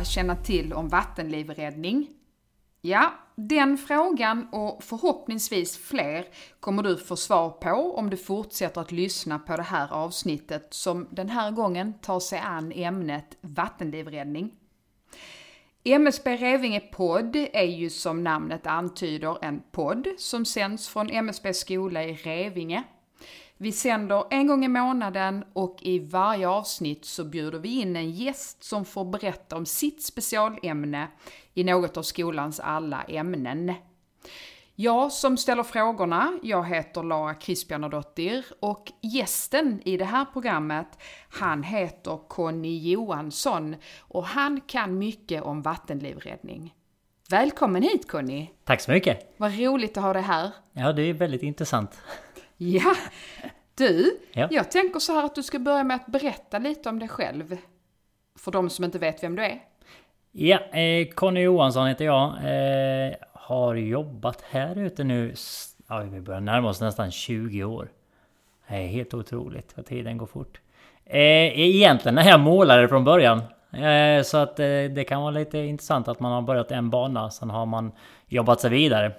alla känna till om vattenlivräddning? Ja, den frågan och förhoppningsvis fler kommer du få svar på om du fortsätter att lyssna på det här avsnittet som den här gången tar sig an ämnet vattenlivräddning. MSB Revinge podd är ju som namnet antyder en podd som sänds från MSB skola i Revinge vi sänder en gång i månaden och i varje avsnitt så bjuder vi in en gäst som får berätta om sitt specialämne i något av skolans alla ämnen. Jag som ställer frågorna, jag heter Lara Crispianadottir och gästen i det här programmet, han heter Conny Johansson och han kan mycket om vattenlivräddning. Välkommen hit Conny! Tack så mycket! Vad roligt att ha dig här! Ja, det är väldigt intressant. Ja, du, ja. jag tänker så här att du ska börja med att berätta lite om dig själv. För de som inte vet vem du är. Ja, eh, Conny Johansson heter jag. Eh, har jobbat här ute nu, ja vi börjar närma oss nästan 20 år. Det är helt otroligt vad tiden går fort. Eh, egentligen är jag målare från början. Eh, så att eh, det kan vara lite intressant att man har börjat en bana, sen har man jobbat sig vidare.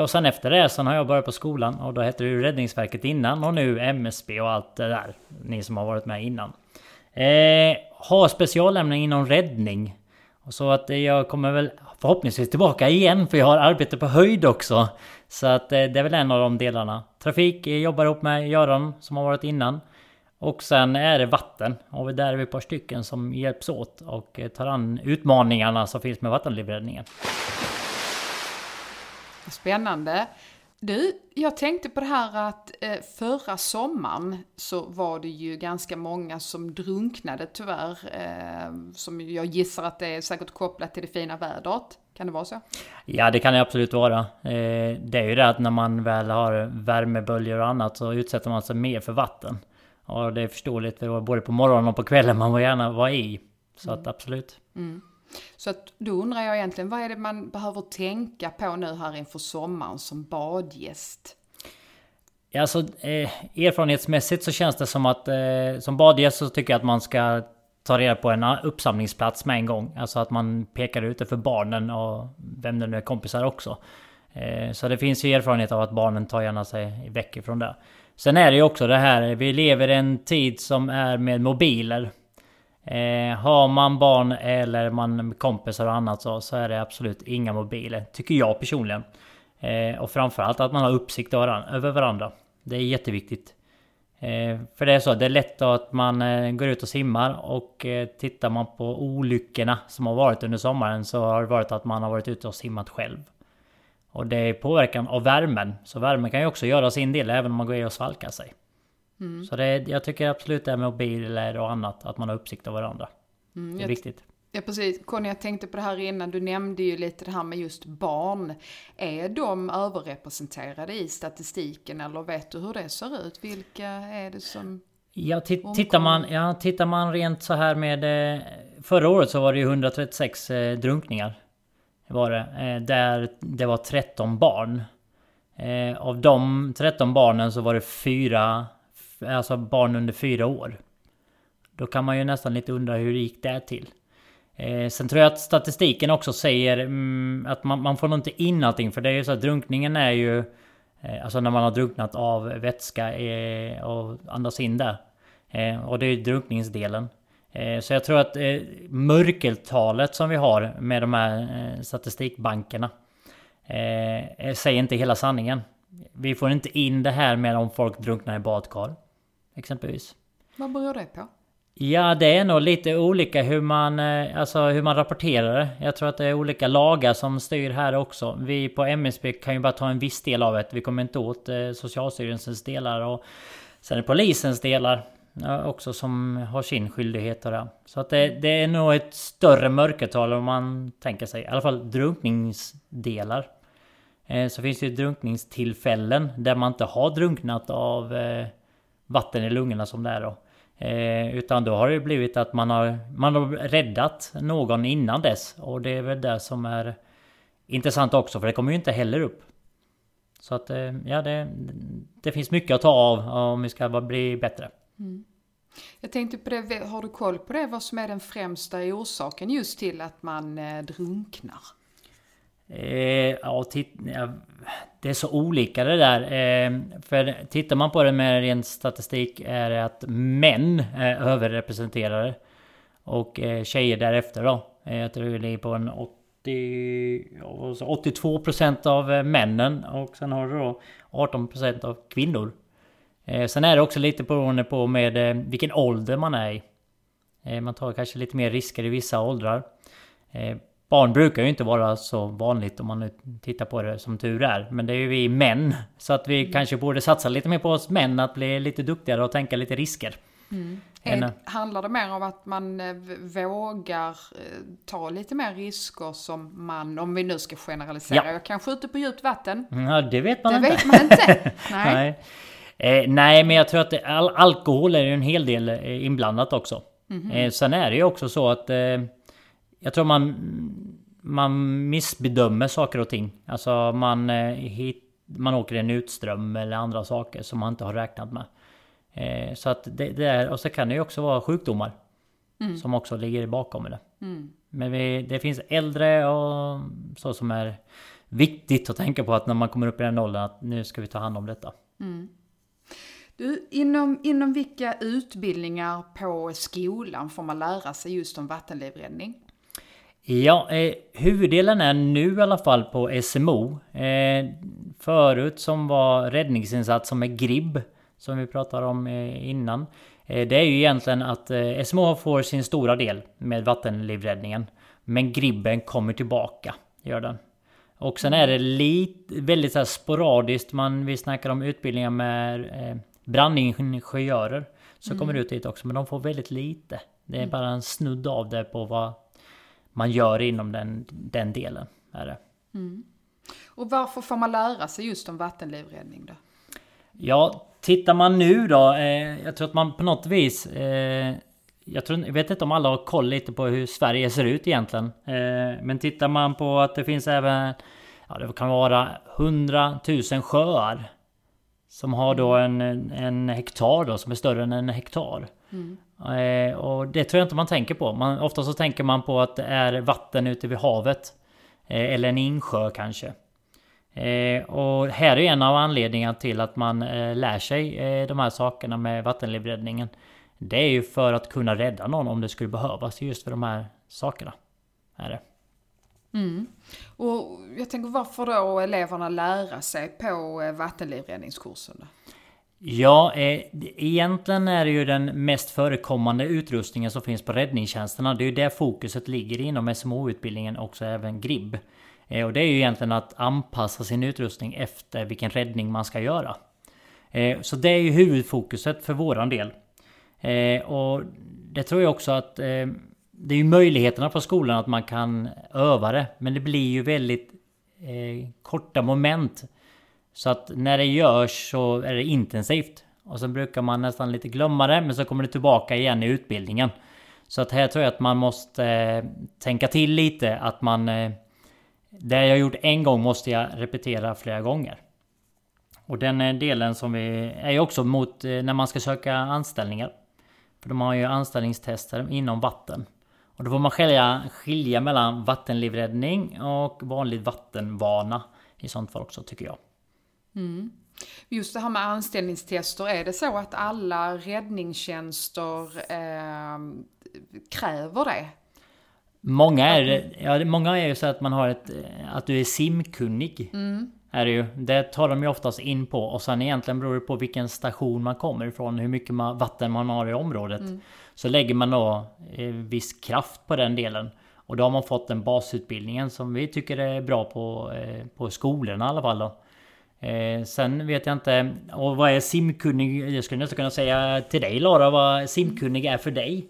Och sen efter det sen har jag börjat på skolan och då hette det ju Räddningsverket innan och nu MSB och allt det där. Ni som har varit med innan. Eh, har specialämnen inom räddning. Och så att eh, jag kommer väl förhoppningsvis tillbaka igen för jag har arbete på höjd också. Så att eh, det är väl en av de delarna. Trafik jag jobbar ihop med Göran som har varit innan. Och sen är det vatten. Och där är vi ett par stycken som hjälps åt och eh, tar an utmaningarna som finns med vattenlivräddningen. Spännande. Du, jag tänkte på det här att eh, förra sommaren så var det ju ganska många som drunknade tyvärr. Eh, som jag gissar att det är säkert kopplat till det fina vädret. Kan det vara så? Ja, det kan det absolut vara. Eh, det är ju det att när man väl har värmeböljor och annat så utsätter man sig mer för vatten. Och det är förståeligt, för det var både på morgonen och på kvällen man var gärna var i. Så att absolut. Mm. Så att då undrar jag egentligen, vad är det man behöver tänka på nu här inför sommaren som badgäst? Alltså eh, erfarenhetsmässigt så känns det som att eh, som badgäst så tycker jag att man ska ta reda på en ah, uppsamlingsplats med en gång. Alltså att man pekar ut det för barnen och vem det nu är kompisar också. Eh, så det finns ju erfarenhet av att barnen tar gärna sig väck ifrån det. Sen är det ju också det här, vi lever i en tid som är med mobiler. Eh, har man barn eller man kompisar och annat så, så är det absolut inga mobiler. Tycker jag personligen. Eh, och framförallt att man har uppsikt över varandra. Det är jätteviktigt. Eh, för det är så, det är lätt att man eh, går ut och simmar och eh, tittar man på olyckorna som har varit under sommaren så har det varit att man har varit ute och simmat själv. Och det är påverkan av värmen. Så värmen kan ju också göra sin del även om man går i och svalkar sig. Mm. Så det, jag tycker absolut det med mobiler och annat, att man har uppsikt av varandra. Mm, det är viktigt. Ja precis, Conny jag tänkte på det här innan, du nämnde ju lite det här med just barn. Är de överrepresenterade i statistiken eller vet du hur det ser ut? Vilka är det som Ja, tittar man, ja, tittar man rent så här med... Eh, förra året så var det ju 136 eh, drunkningar. Var det. Eh, där det var 13 barn. Eh, av de 13 barnen så var det fyra alltså barn under fyra år. Då kan man ju nästan lite undra hur det gick det till. Eh, sen tror jag att statistiken också säger mm, att man, man får nog inte in allting. För det är ju så att drunkningen är ju... Eh, alltså när man har drunknat av vätska eh, och andas in det. Eh, och det är ju drunkningsdelen. Eh, så jag tror att eh, mörkeltalet som vi har med de här eh, statistikbankerna eh, säger inte hela sanningen. Vi får inte in det här med om folk drunknar i badkar. Exempelvis. Vad beror det på? Ja, det är nog lite olika hur man, eh, alltså hur man rapporterar det. Jag tror att det är olika lagar som styr här också. Vi på MSB kan ju bara ta en viss del av det. Vi kommer inte åt eh, Socialstyrelsens delar och sen är det polisens delar också som har sin skyldighet och det. Så att det, det är nog ett större mörkertal om man tänker sig. I alla fall drunkningsdelar. Eh, så finns det ju drunkningstillfällen där man inte har drunknat av vatten i lungorna som det är då. Eh, utan då har det blivit att man har, man har räddat någon innan dess. Och det är väl det som är intressant också för det kommer ju inte heller upp. Så att eh, ja, det, det finns mycket att ta av om vi ska bli bättre. Mm. Jag tänkte på det, har du koll på det, vad som är den främsta orsaken just till att man eh, drunknar? Eh, ja, ja, det är så olika det där. Eh, för tittar man på det med ren statistik är det att män är överrepresenterade. Och eh, tjejer därefter då. Eh, jag tror det ligger på en 80, 82% av eh, männen och sen har du då 18% av kvinnor. Eh, sen är det också lite beroende på med eh, vilken ålder man är i. Eh, man tar kanske lite mer risker i vissa åldrar. Eh, Barn brukar ju inte vara så vanligt om man nu tittar på det som tur är. Men det är ju vi män. Så att vi mm. kanske borde satsa lite mer på oss män att bli lite duktigare och tänka lite risker. Mm. Är, handlar det mer om att man eh, vågar eh, ta lite mer risker som man, om vi nu ska generalisera? Ja. Jag kanske ute på djupt vatten? Ja, det vet man det inte. Vet man inte. Nej. nej. Eh, nej, men jag tror att all, alkohol är ju en hel del eh, inblandat också. Mm -hmm. eh, sen är det ju också så att eh, jag tror man man missbedömer saker och ting. Alltså man, hit, man åker en utström eller andra saker som man inte har räknat med. Eh, så att det, det, är, och så kan det ju också vara sjukdomar. Mm. Som också ligger bakom det. Mm. Men vi, det finns äldre och så som är viktigt att tänka på att när man kommer upp i den åldern att nu ska vi ta hand om detta. Mm. Du, inom, inom vilka utbildningar på skolan får man lära sig just om vattenlivräddning? Ja, eh, huvuddelen är nu i alla fall på SMO. Eh, förut som var räddningsinsats som är GRIB som vi pratade om eh, innan. Eh, det är ju egentligen att eh, SMH får sin stora del med vattenlivräddningen. Men Gribben kommer tillbaka, gör den. Och sen är det lite, väldigt så sporadiskt, man, vi snackar om utbildningar med brandingenjörer. Så mm. kommer ut dit också, men de får väldigt lite. Det är mm. bara en snudd av det på vad man gör inom den, den delen. Är det. Mm. Och varför får man lära sig just om vattenlivräddning då? Ja, Tittar man nu då, eh, jag tror att man på något vis... Eh, jag, tror, jag vet inte om alla har koll lite på hur Sverige ser ut egentligen. Eh, men tittar man på att det finns även... Ja, det kan vara 100 000 sjöar. Som har då en, en hektar då, som är större än en hektar. Mm. Eh, och det tror jag inte man tänker på. Man, ofta så tänker man på att det är vatten ute vid havet. Eh, eller en insjö kanske. Eh, och här är en av anledningarna till att man eh, lär sig eh, de här sakerna med vattenlivräddningen. Det är ju för att kunna rädda någon om det skulle behövas just för de här sakerna. Är det. Mm. Och jag tänker varför då eleverna lära sig på eh, vattenlivräddningskursen? Då? Ja, eh, egentligen är det ju den mest förekommande utrustningen som finns på räddningstjänsterna. Det är ju där fokuset ligger inom SMO-utbildningen, också även GRIB. Eh, och det är ju egentligen att anpassa sin utrustning efter vilken räddning man ska göra. Eh, så det är ju huvudfokuset för våran del. Eh, och det tror jag också att eh, det är ju möjligheterna på skolan att man kan öva det. Men det blir ju väldigt eh, korta moment. Så att när det görs så är det intensivt. Och så brukar man nästan lite glömma det men så kommer det tillbaka igen i utbildningen. Så att här tror jag att man måste eh, tänka till lite att man eh, det jag gjort en gång måste jag repetera flera gånger. Och den eh, delen som vi är ju också mot eh, när man ska söka anställningar. För de har ju anställningstester inom vatten. Och då får man skilja, skilja mellan vattenlivräddning och vanlig vattenvana. I sånt fall också tycker jag. Mm. Just det här med anställningstester, är det så att alla räddningstjänster eh, kräver det? Många är, ja, många är ju så att man har ett... Att du är simkunnig. Mm. Är det ju. Det tar de ju oftast in på. Och sen egentligen beror det på vilken station man kommer ifrån. Hur mycket man, vatten man har i området. Mm. Så lägger man då eh, viss kraft på den delen. Och då har man fått den basutbildningen som vi tycker är bra på, eh, på skolorna i alla fall då. Eh, sen vet jag inte, och vad är simkunnig? Jag skulle nästan kunna säga till dig Lara vad simkunnig är för dig.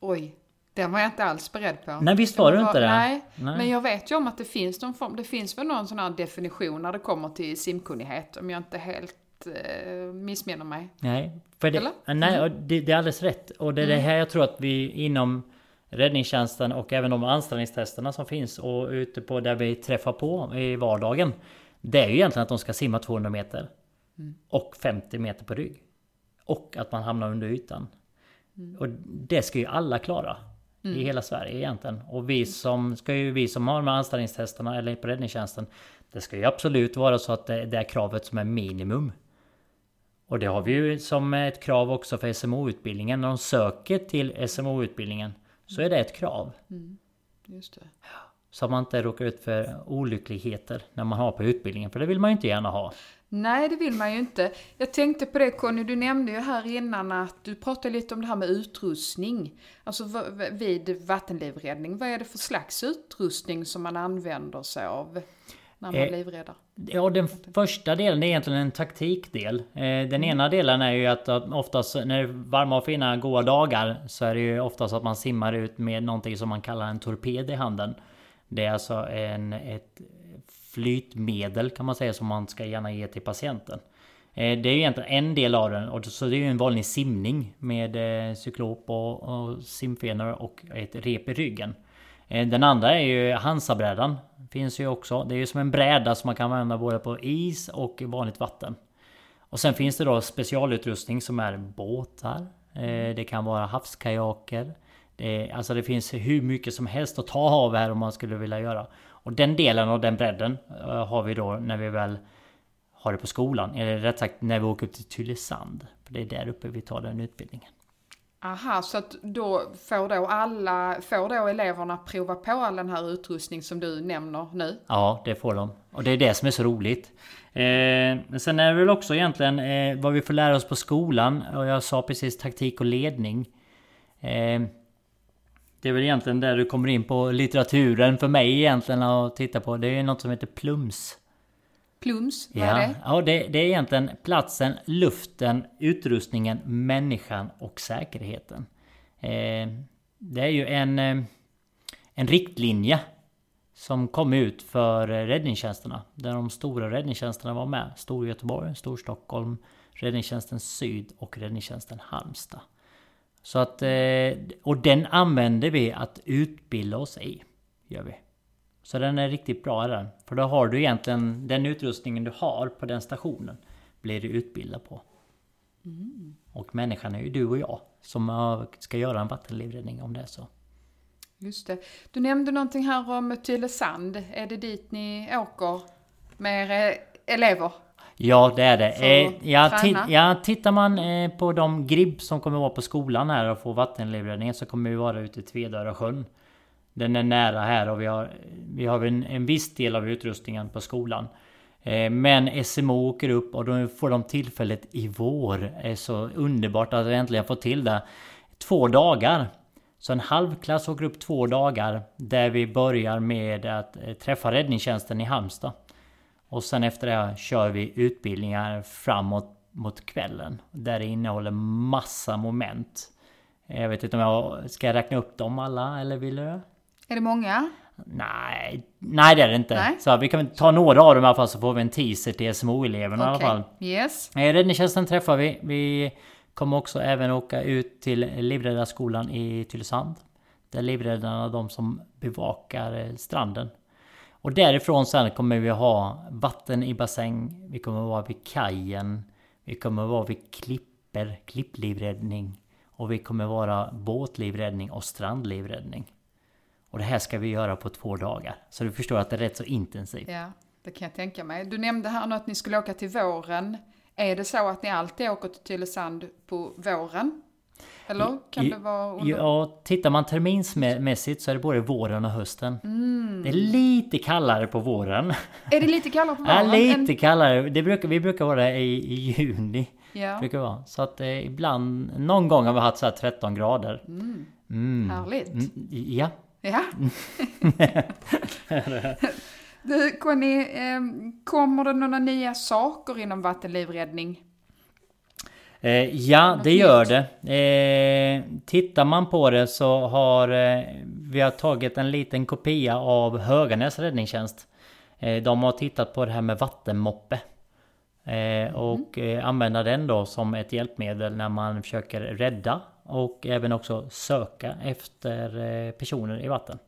Oj, den var jag inte alls beredd på. Nej, visst var du inte det? Nej, nej, men jag vet ju om att det finns någon form, det finns väl någon sån här definition när det kommer till simkunnighet, om jag inte helt eh, missminner mig. Nej, för det, Eller? nej mm. det, det, är alldeles rätt. Och det är mm. det här jag tror att vi inom räddningstjänsten och även de anställningstesterna som finns och ute på där vi träffar på i vardagen. Det är ju egentligen att de ska simma 200 meter. Mm. Och 50 meter på rygg. Och att man hamnar under ytan. Och det ska ju alla klara. I hela Sverige egentligen. Och vi som, ska ju, vi som har här anställningstesterna eller på räddningstjänsten. Det ska ju absolut vara så att det, det är kravet som är minimum. Och det har vi ju som ett krav också för SMO-utbildningen. När de söker till SMO-utbildningen så är det ett krav. Just det. Så att man inte råkar ut för olyckligheter när man har på utbildningen. För det vill man ju inte gärna ha. Nej, det vill man ju inte. Jag tänkte på det Conny, du nämnde ju här innan att du pratade lite om det här med utrustning. Alltså vid vattenlivräddning, vad är det för slags utrustning som man använder sig av när man Eh, livräddar? Ja, den första delen är egentligen en taktikdel. Eh, Den ena delen är ju att att oftast när det är varma och fina goda dagar så är det ju oftast att man simmar ut med någonting som man kallar en torped i handen. Det är alltså en, ett flytmedel kan man säga som man ska gärna ge till patienten. Eh, det är ju egentligen en del av den och så det är ju en vanlig simning med eh, cyklop och, och simfenor och ett rep i ryggen. Eh, den andra är ju Hansabrädan. Finns ju också. Det är ju som en bräda som man kan använda både på is och vanligt vatten. Och sen finns det då specialutrustning som är båtar. Det kan vara havskajaker. Det, alltså det finns hur mycket som helst att ta av här om man skulle vilja göra. Och den delen och den bredden eh, har vi då när vi väl har det på skolan. Eller rätt sagt när vi åker upp till Tylösand. För det är där uppe vi tar den utbildningen. Aha, så att då får då alla, får då eleverna prova på all den här utrustning som du nämner nu? Ja, det får de. Och det är det som är så roligt. Eh, sen är det väl också egentligen eh, vad vi får lära oss på skolan. Och jag sa precis taktik och ledning. Eh, det är väl egentligen där du kommer in på litteraturen för mig egentligen att titta på. Det är något som heter PLUMS. Plums, vad Ja, är det? ja det, det är egentligen platsen, luften, utrustningen, människan och säkerheten. Eh, det är ju en, eh, en riktlinje som kom ut för räddningstjänsterna. Där de stora räddningstjänsterna var med. Stor Göteborg, Stor Stockholm, Räddningstjänsten Syd och Räddningstjänsten Halmstad. Så att, eh, och den använder vi att utbilda oss i. Gör vi. Så den är riktigt bra den. För då har du egentligen den utrustningen du har på den stationen. Blir du utbildad på. Och människan är ju du och jag. Som eh, ska göra en vattenlivräddning om det är så. Just det. Du nämnde någonting här om Tylösand. Är det dit ni åker med era elever? Ja det är det. Eh, ja, ja, tittar man eh, på de GRIB som kommer vara på skolan här och få vattenlivräddning så kommer vi vara ute i Tvedöra sjön. Den är nära här och vi har, vi har en, en viss del av utrustningen på skolan. Eh, Men SMO åker upp och då får de tillfället i vår. Det är så underbart att äntligen få till det. Två dagar. Så en halvklass åker upp två dagar där vi börjar med att eh, träffa räddningstjänsten i Halmstad. Och sen efter det kör vi utbildningar framåt mot kvällen. Där det innehåller massa moment. Jag vet inte om jag ska jag räkna upp dem alla eller vill du? Är det många? Nej, nej det är det inte. Nej. Så vi kan ta några av dem i alla fall så får vi en teaser till SMO-eleverna i alla fall. Yes. Eh, Räddningstjänsten träffar vi. Vi kommer också även åka ut till Livräddarskolan i Tylösand. Där livräddarna är de som bevakar eh, stranden. Och därifrån sen kommer vi ha vatten i bassäng. Vi kommer vara vid kajen. Vi kommer vara vid klipper, klipplivräddning. Och vi kommer vara båtlivräddning och strandlivräddning. Och det här ska vi göra på två dagar. Så du förstår att det är rätt så intensivt. Ja, det kan jag tänka mig. Du nämnde här nu att ni skulle åka till våren. Är det så att ni alltid åker till Tylösand på våren? Eller kan det vara under... Ja, tittar man terminsmässigt så är det både våren och hösten. Mm. Det är lite kallare på våren. Är det lite kallare på Ja, våren? lite än- kallare. Det brukar, vi brukar vara där i, i juni. Ja, Brukar vara. Så att eh, ibland, någon gång har vi haft så här 13 grader. Mm. härligt. Mm, ja. Ja. du Conny, ehm, kommer det några nya saker inom vattenlivräddning? Eh, ja, det gör det. Eh, tittar man på det så har eh, vi har tagit en liten kopia av Höganäs räddningstjänst. Eh, de har tittat på det här med vattenmoppe. Eh, och eh, använda den då som ett hjälpmedel när man försöker rädda och även också söka efter eh, personer i vatten.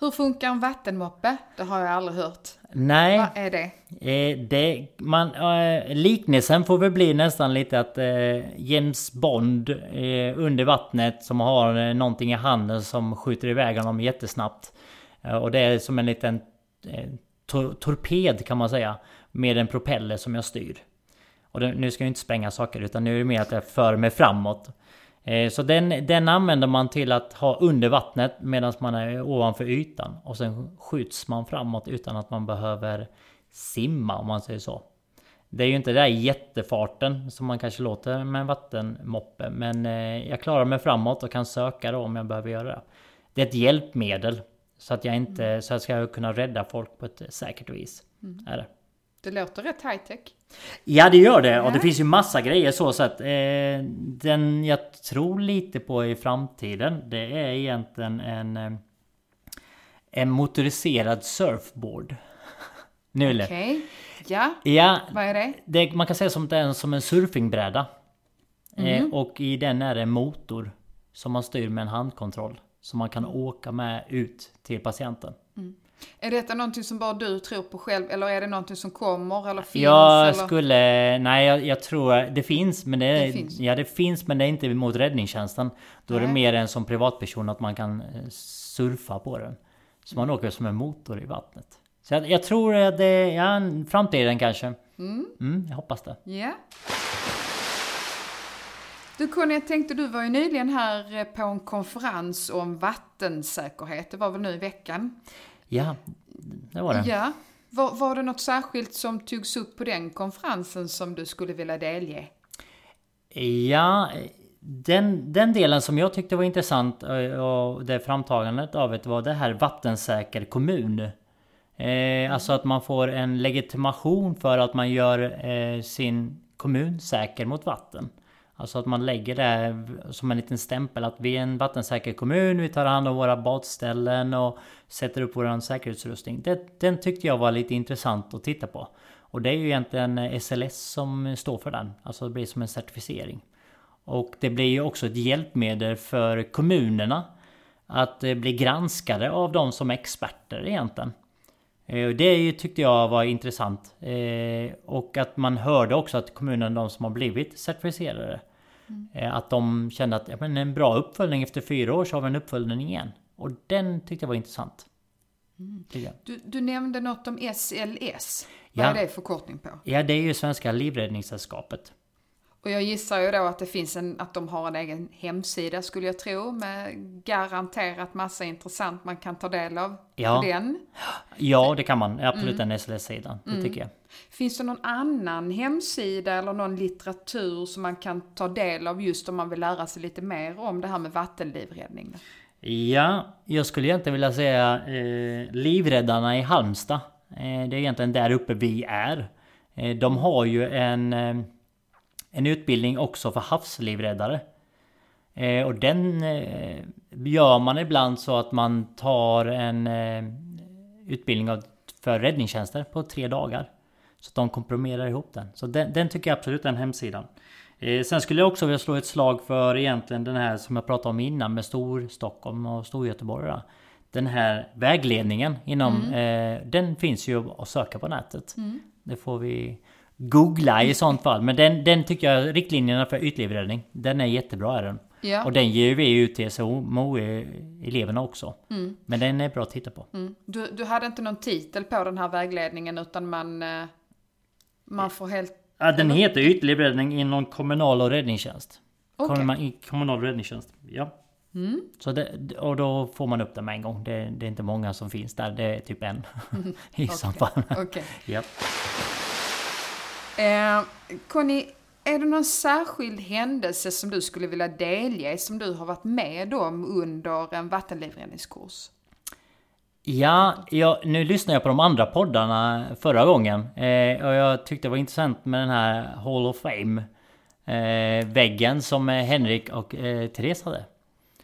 Hur funkar en vattenmoppe? Det har jag aldrig hört. Nej, Vad är det? eh, det, man, eh, liknelsen får väl bli nästan lite att eh, James Bond eh, under vattnet som har eh, någonting i handen som skjuter iväg honom jättesnabbt. Eh, och det är som en liten eh, tor torped kan man säga. Med en propeller som jag styr. Och det, nu ska jag inte spränga saker utan nu är det mer att jag för mig framåt. Eh, Så den, den använder man till att ha under vattnet medan man är ovanför ytan. Och sen skjuts man framåt utan att man behöver simma om man säger så. Det är ju inte den där jättefarten som man kanske låter med en vattenmoppe. Men eh, jag klarar mig framåt och kan söka då om jag behöver göra det. Det är ett hjälpmedel. Så att jag inte, så jag ska kunna rädda folk på ett säkert vis. Är det. Det låter rätt high tech. Ja det gör det. Och det Ja. finns ju massa grejer så så att eh, Den jag tror lite på i framtiden Det är egentligen en eh, En motoriserad surfboard. Nu är det. Okej. Ja, Ja. Vad är det? det, Man kan säga som, det är som en surfingbräda. Eh, Och i den är det en motor Som man styr med en handkontroll Som man kan åka med ut till patienten Är detta någonting som bara du tror på själv eller är det någonting som kommer eller finns? Jag eller? skulle... Nej jag, jag tror det finns men det, Det finns. Ja det finns men det är inte mot räddningstjänsten. Då är det Nej. mer en som privatperson att man kan eh, surfa på den. Så man åker som en motor i vattnet. Så jag, jag tror att det... Ja, framtiden kanske. Mm. jag hoppas det. Ja. Du Conny, jag tänkte du var ju nyligen här eh, på en konferens om vattensäkerhet. Det var väl nu i veckan? Ja, det var det. Ja. Var, var det något särskilt som togs upp på den konferensen som du skulle vilja delge? Ja, den, den delen som jag tyckte var intressant eh, och det framtagandet av det var det här vattensäker kommun. Eh, alltså att man får en legitimation för att man gör eh, sin kommun säker mot vatten. Alltså att man lägger det som en liten stämpel att vi är en vattensäker kommun, vi tar hand om våra badställen och sätter upp vår säkerhetsutrustning. Det, den tyckte jag var lite intressant att titta på. Och det är ju egentligen SLS som står för den. Alltså det blir som en certifiering. Och det blir ju också ett hjälpmedel för kommunerna att eh, bli granskade av de som är experter egentligen. Eh, det tyckte jag var intressant. Eh, och att man hörde också att kommunen, de som har blivit certifierade eh, Att de kände att ja, men en bra uppföljning efter fyra år så har vi en uppföljning igen. Och den tyckte jag var intressant. Jag. Du, du nämnde något om SLS. Ja. Vad är det förkortning på? Ja, det är ju Svenska Livräddningssällskapet. Och jag gissar ju då att det finns en, att de har en egen hemsida skulle jag tro med garanterat massa intressant man kan ta del av Ja. på den. Ja, det kan man. Absolut den SLS-sidan. Det tycker jag. Finns det någon annan hemsida eller någon litteratur som man kan ta del av just om man vill lära sig lite mer om det här med vattenlivräddning? Ja, jag skulle egentligen vilja säga eh, Livräddarna i Halmstad. Eh, det är egentligen där uppe vi är. Eh, de har ju en, eh, en utbildning också för havslivräddare. Eh, och den eh, gör man ibland så att man tar en eh, utbildning av, för räddningstjänster på tre dagar. Så att de komprimerar ihop den. Så den, den tycker jag absolut är en hemsidan. Eh, sen skulle jag också vilja slå ett slag för egentligen den här som jag pratade om innan med Stor-Stockholm och Stor-Göteborg. då. Den här vägledningen inom, eh, den finns ju att söka på nätet. Det får vi googla i sånt fall. Men den, den tycker jag, riktlinjerna för ytlivräddning, den är jättebra är den. Ja. Och den ger vi ut till SMO-eleverna också. Men den är bra att titta på. Mm. Du, du hade inte någon titel på den här vägledningen utan man, eh, man får helt... Ja, den heter ytlivräddning inom kommunal och räddningstjänst. Okej. Kommunal, räddningstjänst. Ja. Så det, och då får man upp den med en gång. Det, det är inte många som finns där. Det är typ en. I så fall. Okej. Ja. Eh, Conny, är det någon särskild händelse som du skulle vilja delge som du har varit med om under en vattenlivräddningskurs? Ja, jag, nu lyssnade jag på de andra poddarna förra gången. Eh, och jag tyckte det var intressant med den här Hall of Fame. Eh, väggen som eh, Henrik och eh, Therese hade.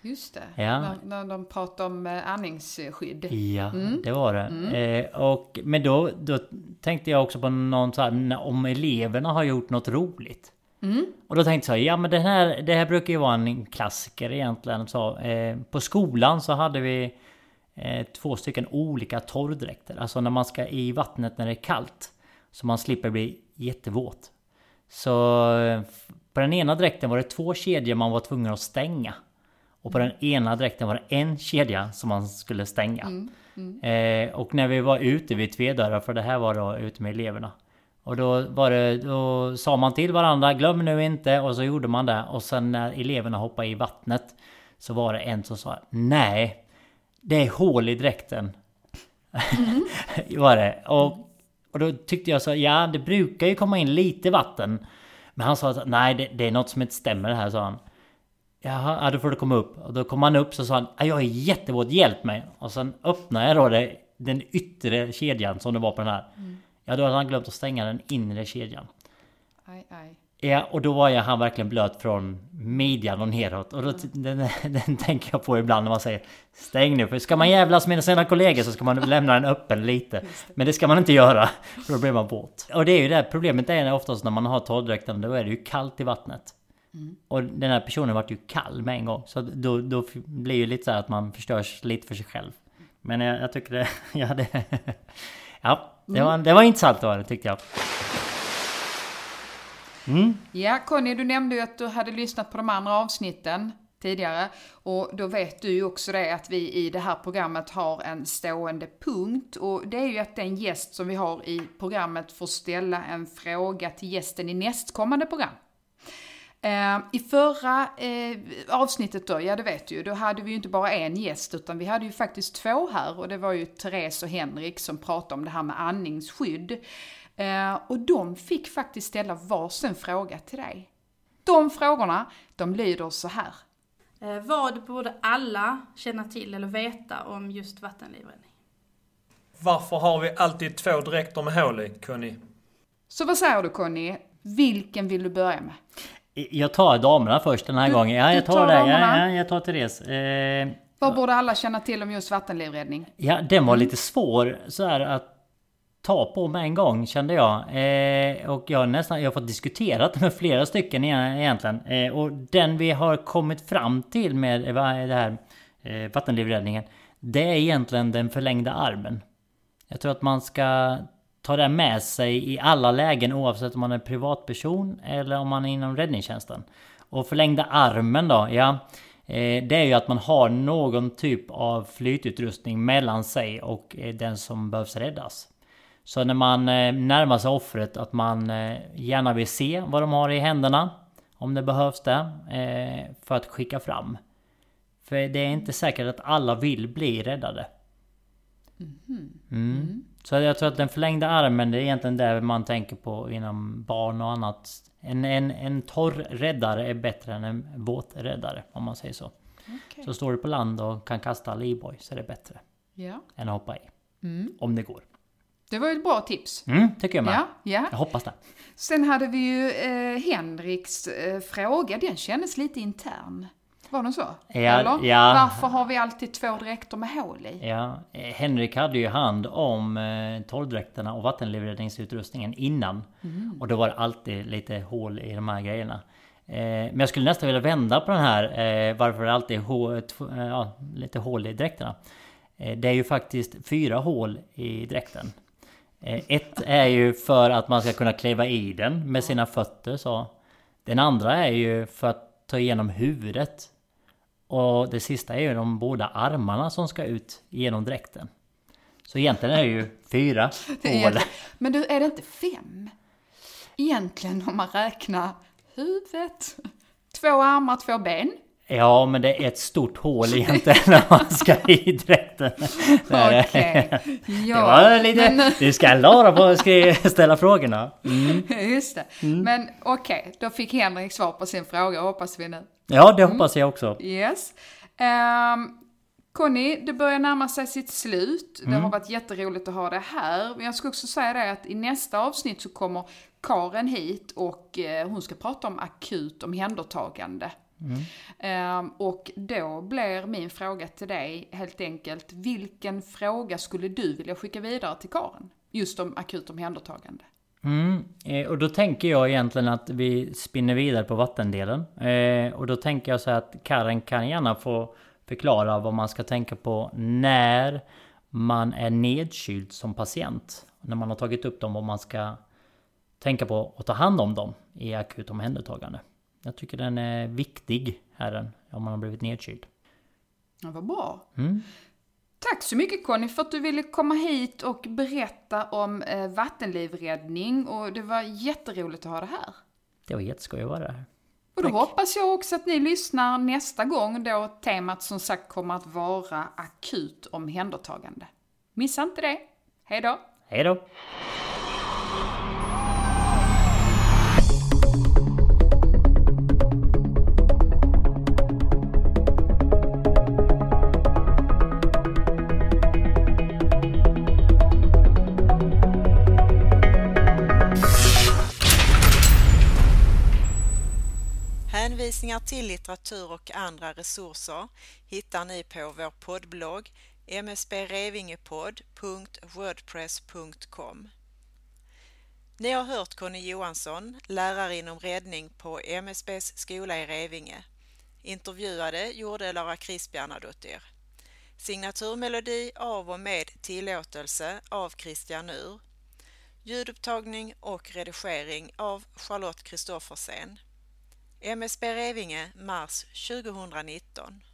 Just det, Ja. när, när de pratar om eh, andningsskydd. Ja, det var det. Eh, och, men då, då tänkte jag också på någon så här, om eleverna har gjort något roligt. Och då tänkte jag ja men det här, det här brukar ju vara en klassiker egentligen. Så, eh, på skolan så hade vi eh, två stycken olika torrdräkter. Alltså när man ska i vattnet när det är kallt. Så man slipper bli jättevåt. Så eh, på den ena dräkten var det två kedjor man var tvungen att stänga. Och på den ena dräkten var det en kedja som man skulle stänga. Mm, mm. Eh, och när vi var ute vid Tvedörra, för det här var då ute med eleverna. Och då var det, då sa man till varandra, glöm nu inte, och så gjorde man det. Och sen när eleverna hoppade i vattnet så var det en som sa Nej, det är hål i dräkten. Mm. var det. Och, och då tyckte jag så, ja det brukar ju komma in lite vatten. Men han sa nej, det, det är något som inte stämmer här, sa han. Jaha, då får du komma upp. Och då kom han upp så sa han Jag är jättevåt, hjälp mig! Och sen öppnade jag då det, den yttre kedjan som det var på den här. Mm. Ja, då hade han glömt att stänga den inre kedjan. Aj, aj. Ja, och då var jag han verkligen blöt från midjan och neråt. Och då, mm. den, den tänker jag på ibland när man säger Stäng nu, för ska man jävlas med sina kollegor så ska man lämna den öppen lite. Det. Men det ska man inte göra, för då blir man våt. Och det är ju det problemet är oftast när man har torrdräkten, då är det ju kallt i vattnet. Mm. Och den här personen vart ju kall med en gång. Så då, då blir det lite så att man förstörs lite för sig själv. Men jag, jag tycker det... Ja, det, ja, det, var, det var intressant då, det tyckte jag. Mm. Ja, Conny, du nämnde ju att du hade lyssnat på de andra avsnitten tidigare. Och då vet du ju också det att vi i det här programmet har en stående punkt. Och det är ju att den gäst som vi har i programmet får ställa en fråga till gästen i nästkommande program. Eh, I förra eh, avsnittet då, ja det vet du ju, då hade vi ju inte bara en gäst utan vi hade ju faktiskt två här och det var ju Therese och Henrik som pratade om det här med andningsskydd. Eh, och de fick faktiskt ställa varsin fråga till dig. De frågorna, de lyder så här. Vad borde alla känna till eller veta om just vattenlivräddning? Varför har vi alltid två dräkter med hål i, Conny? Så vad säger du Conny? Vilken vill du börja med? Jag tar damerna först den här du, gången. Ja, jag tar, tar det. Ja, ja, jag tar Therese. Eh, Vad borde alla känna till om just vattenlivräddning? Ja, den var mm. lite svår så här att ta på med en gång kände jag. Eh, och jag har nästan jag har fått diskuterat med flera stycken egentligen. Eh, och den vi har kommit fram till med det här eh, vattenlivräddningen. Det är egentligen den förlängda armen. Jag tror att man ska ta det med sig i alla lägen oavsett om man är privatperson eller om man är inom räddningstjänsten. Och förlängda armen då, ja. Eh, det är ju att man har någon typ av flytutrustning mellan sig och eh, den som behövs räddas. Så när man eh, närmar sig offret att man gärna vill se vad de har i händerna. Om det behövs det. För att skicka fram. För det är inte säkert att alla vill bli räddade. Mm-hmm. Mm. Så jag tror att den förlängda armen det är egentligen det man tänker på inom barn och annat. En, en, en torr räddare är bättre än en våt räddare om man säger så. Okay. Så står du på land och kan kasta livboj så är det bättre. Ja. Än att hoppa i. Mm. Om det går. Det var ett bra tips. Mm, tycker jag med. Ja, ja. Jag hoppas det. Sen hade vi ju eh, Henriks eh, fråga, den kändes lite intern. Var den så? Ja, Eller? Ja. Varför har vi alltid två dräkter med hål i? Ja, Henrik hade ju hand om eh, torrdräkterna och vattenlivräddningsutrustningen innan. Mm. Och då var det alltid lite hål i de här grejerna. Eh, men jag skulle nästan vilja vända på den här eh, varför det alltid är hål, ja, lite hål i dräkterna. Det är ju faktiskt fyra hål i dräkten. Ett är ju för att man ska kunna kliva i den med sina fötter så. Den andra är ju för att ta igenom huvudet. Och det sista är ju de båda armarna som ska ut genom dräkten. Så egentligen är det ju fyra hål. Men du, är det inte fem? Egentligen om man räknar huvudet, två armar, två ben. Ja, men det är ett stort hål egentligen när man ska i dräkten. Okej. Ja, det var lite... Men... Du ska lära på att ställa frågorna. Mm. Just det. Mm. Men okej, okay, då fick Henrik svar på sin fråga, hoppas vi nu. Ja, det hoppas jag också. Yes. Um, Conny, det börjar närma sig sitt slut. Det mm. har varit jätteroligt att ha det här. Men jag ska också säga det att i nästa avsnitt så kommer Karen hit och eh, hon ska prata om akut omhändertagande. Mm. Um, och då blir min fråga till dig helt enkelt, vilken fråga skulle du vilja skicka vidare till Karen? Just om akut omhändertagande. Mm, eh, och då tänker jag egentligen att vi spinner vidare på vattendelen. Eh, och då tänker jag så att Karen kan gärna få förklara vad man ska tänka på när man är nedkyld som patient. När man har tagit upp dem vad man ska tänka på att ta hand om dem i akut omhändertagande. Jag tycker den är viktig här om man har blivit nedkyld. Ja, vad bra. Mm. Tack så mycket Conny för att du ville komma hit och berätta om eh, vattenlivräddning och det var jätteroligt att ha det här. Det var jätteskoj att vara här. Och då Tack. hoppas jag också att ni lyssnar nästa gång då temat som sagt kommer att vara akut omhändertagande. Missa inte det. Hej då! Hej då! Hänvisningar till litteratur och andra resurser hittar ni på vår poddblogg msbrevingepodd.wordpress.com. Ni har hört Conny Johansson, lärare inom räddning på MSBs skola i Revinge. Intervjuade gjorde Lara Krisbjärnadottir. Signaturmelodi av och med tillåtelse av Christian Ur. Ljudupptagning och redigering av Charlotte Kristoffersen. MSB Revinge, mars 2019